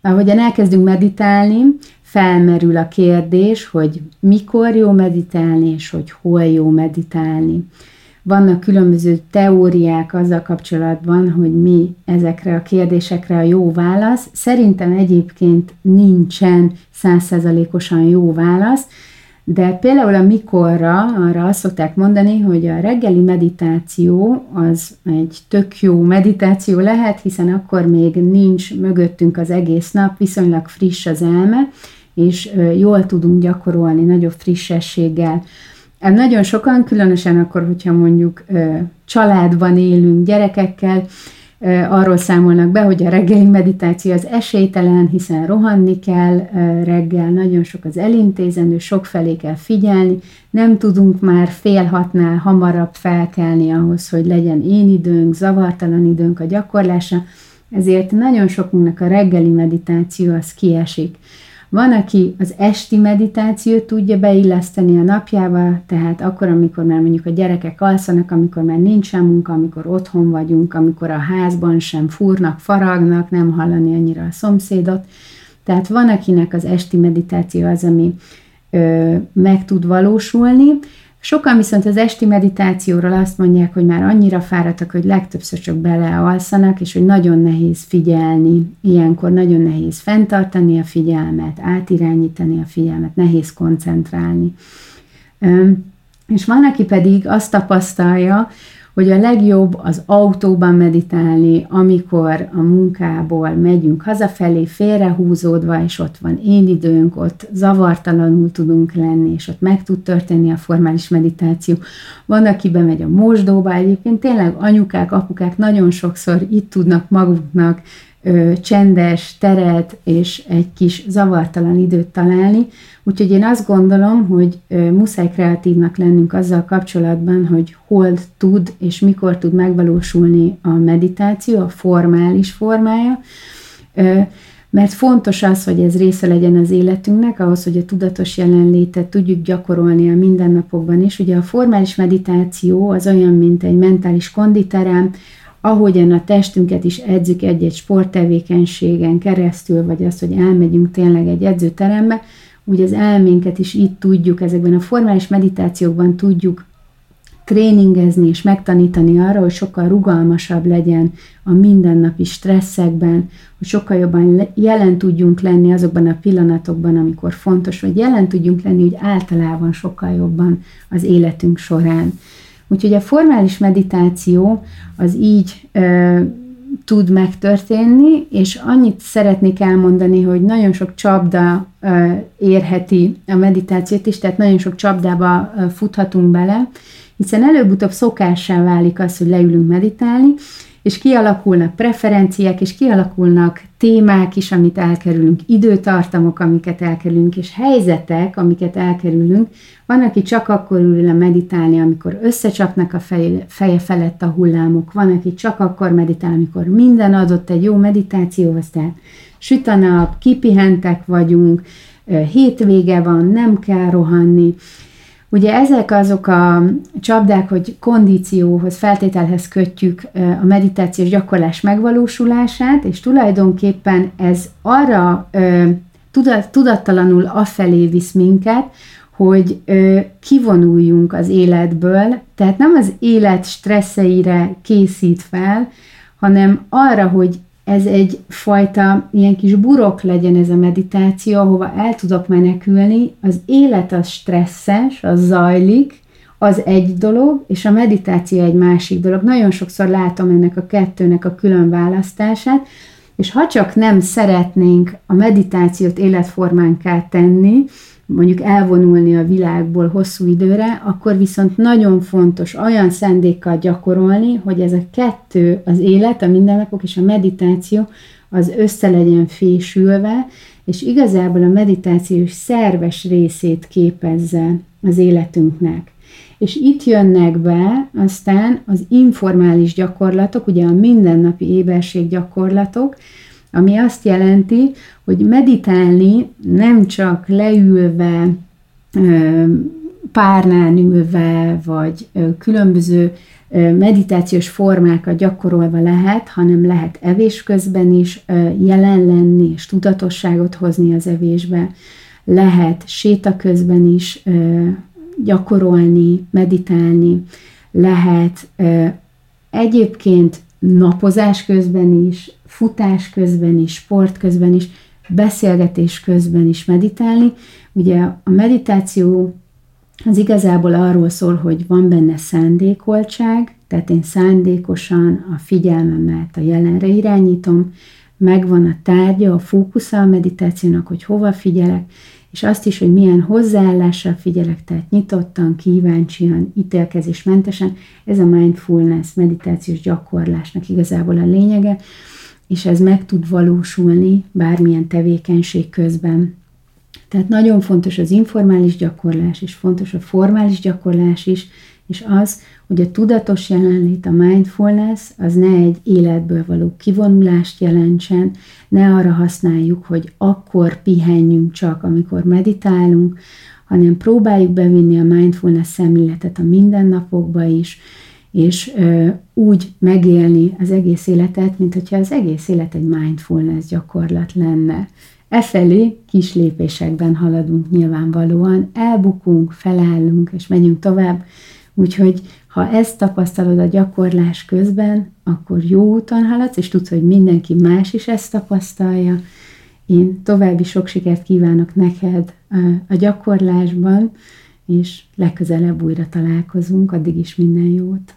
ahogyan elkezdünk meditálni, felmerül a kérdés, hogy mikor jó meditálni, és hogy hol jó meditálni. Vannak különböző teóriák azzal kapcsolatban, hogy mi ezekre a kérdésekre a jó válasz. Szerintem egyébként nincsen százszerzalékosan jó válasz, de például a mikorra, arra azt szokták mondani, hogy a reggeli meditáció az egy tök jó meditáció lehet, hiszen akkor még nincs mögöttünk az egész nap, viszonylag friss az elme, és jól tudunk gyakorolni nagyobb frissességgel. Nagyon sokan, különösen akkor, hogyha mondjuk családban élünk gyerekekkel, arról számolnak be, hogy a reggeli meditáció az esélytelen, hiszen rohanni kell reggel, nagyon sok az elintézendő, sok felé kell figyelni, nem tudunk már fél hatnál hamarabb felkelni ahhoz, hogy legyen én időnk, zavartalan időnk a gyakorlása, ezért nagyon sokunknak a reggeli meditáció az kiesik. Van, aki az esti meditációt tudja beilleszteni a napjába, tehát akkor, amikor már mondjuk a gyerekek alszanak, amikor már nincsen munka, amikor otthon vagyunk, amikor a házban sem fúrnak, faragnak, nem hallani annyira a szomszédot. Tehát van, akinek az esti meditáció az, ami ö, meg tud valósulni, Sokan viszont az esti meditációról azt mondják, hogy már annyira fáradtak, hogy legtöbbször csak belealszanak, és hogy nagyon nehéz figyelni, ilyenkor nagyon nehéz fenntartani a figyelmet, átirányítani a figyelmet, nehéz koncentrálni. És van, aki pedig azt tapasztalja, hogy a legjobb az autóban meditálni, amikor a munkából megyünk hazafelé, félrehúzódva, és ott van én időnk, ott zavartalanul tudunk lenni, és ott meg tud történni a formális meditáció. Van, aki bemegy a mosdóba, egyébként tényleg anyukák, apukák nagyon sokszor itt tudnak maguknak ö, csendes teret és egy kis zavartalan időt találni. Úgyhogy én azt gondolom, hogy ö, muszáj kreatívnak lennünk azzal kapcsolatban, hogy hol tud és mikor tud megvalósulni a meditáció, a formális formája. Ö, mert fontos az, hogy ez része legyen az életünknek, ahhoz, hogy a tudatos jelenlétet tudjuk gyakorolni a mindennapokban is. Ugye a formális meditáció az olyan, mint egy mentális konditerem, ahogyan a testünket is edzük egy-egy sporttevékenységen keresztül, vagy az, hogy elmegyünk tényleg egy edzőterembe, úgy az elménket is itt tudjuk, ezekben a formális meditációkban tudjuk tréningezni és megtanítani arra, hogy sokkal rugalmasabb legyen a mindennapi stresszekben, hogy sokkal jobban jelen tudjunk lenni azokban a pillanatokban, amikor fontos, vagy jelen tudjunk lenni, hogy általában sokkal jobban az életünk során. Úgyhogy a formális meditáció az így ö, tud megtörténni, és annyit szeretnék elmondani, hogy nagyon sok csapda ö, érheti a meditációt is, tehát nagyon sok csapdába ö, futhatunk bele, hiszen előbb-utóbb szokássá válik az, hogy leülünk meditálni, és kialakulnak preferenciák, és kialakulnak témák is, amit elkerülünk, időtartamok, amiket elkerülünk, és helyzetek, amiket elkerülünk. Van, aki csak akkor ül le meditálni, amikor összecsapnak a feje, feje felett a hullámok, van, aki csak akkor meditál, amikor minden adott egy jó meditációhoz, tehát süt a nap, kipihentek vagyunk, hétvége van, nem kell rohanni, Ugye ezek azok a csapdák, hogy kondícióhoz, feltételhez kötjük a meditációs gyakorlás megvalósulását, és tulajdonképpen ez arra tudat, tudattalanul afelé visz minket, hogy kivonuljunk az életből, tehát nem az élet stresszeire készít fel, hanem arra, hogy ez egy fajta ilyen kis burok legyen ez a meditáció, ahova el tudok menekülni, az élet az stresszes, az zajlik, az egy dolog, és a meditáció egy másik dolog. Nagyon sokszor látom ennek a kettőnek a külön választását, és ha csak nem szeretnénk a meditációt életformánká tenni, mondjuk elvonulni a világból hosszú időre, akkor viszont nagyon fontos olyan szendékkal gyakorolni, hogy ez a kettő, az élet, a mindennapok és a meditáció, az össze legyen fésülve, és igazából a meditációs szerves részét képezze az életünknek. És itt jönnek be aztán az informális gyakorlatok, ugye a mindennapi éberség gyakorlatok, ami azt jelenti, hogy meditálni nem csak leülve, párnán ülve, vagy különböző meditációs formákat gyakorolva lehet, hanem lehet evés közben is jelen lenni, és tudatosságot hozni az evésbe, lehet séta közben is gyakorolni, meditálni, lehet egyébként napozás közben is, futás közben is, sport közben is, beszélgetés közben is meditálni. Ugye a meditáció az igazából arról szól, hogy van benne szándékoltság, tehát én szándékosan a figyelmemet a jelenre irányítom, megvan a tárgya, a fókusza a meditációnak, hogy hova figyelek, és azt is, hogy milyen hozzáállással figyelek, tehát nyitottan, kíváncsian, ítélkezésmentesen. Ez a mindfulness meditációs gyakorlásnak igazából a lényege, és ez meg tud valósulni bármilyen tevékenység közben. Tehát nagyon fontos az informális gyakorlás, és fontos a formális gyakorlás is, és az, hogy a tudatos jelenlét, a mindfulness, az ne egy életből való kivonulást jelentsen, ne arra használjuk, hogy akkor pihenjünk csak, amikor meditálunk, hanem próbáljuk bevinni a mindfulness szemléletet a mindennapokba is, és úgy megélni az egész életet, mint hogyha az egész élet egy mindfulness gyakorlat lenne. Efelé kis lépésekben haladunk nyilvánvalóan, elbukunk, felállunk és megyünk tovább, úgyhogy ha ezt tapasztalod a gyakorlás közben, akkor jó úton haladsz, és tudsz, hogy mindenki más is ezt tapasztalja. Én további sok sikert kívánok neked a gyakorlásban, és legközelebb újra találkozunk, addig is minden jót.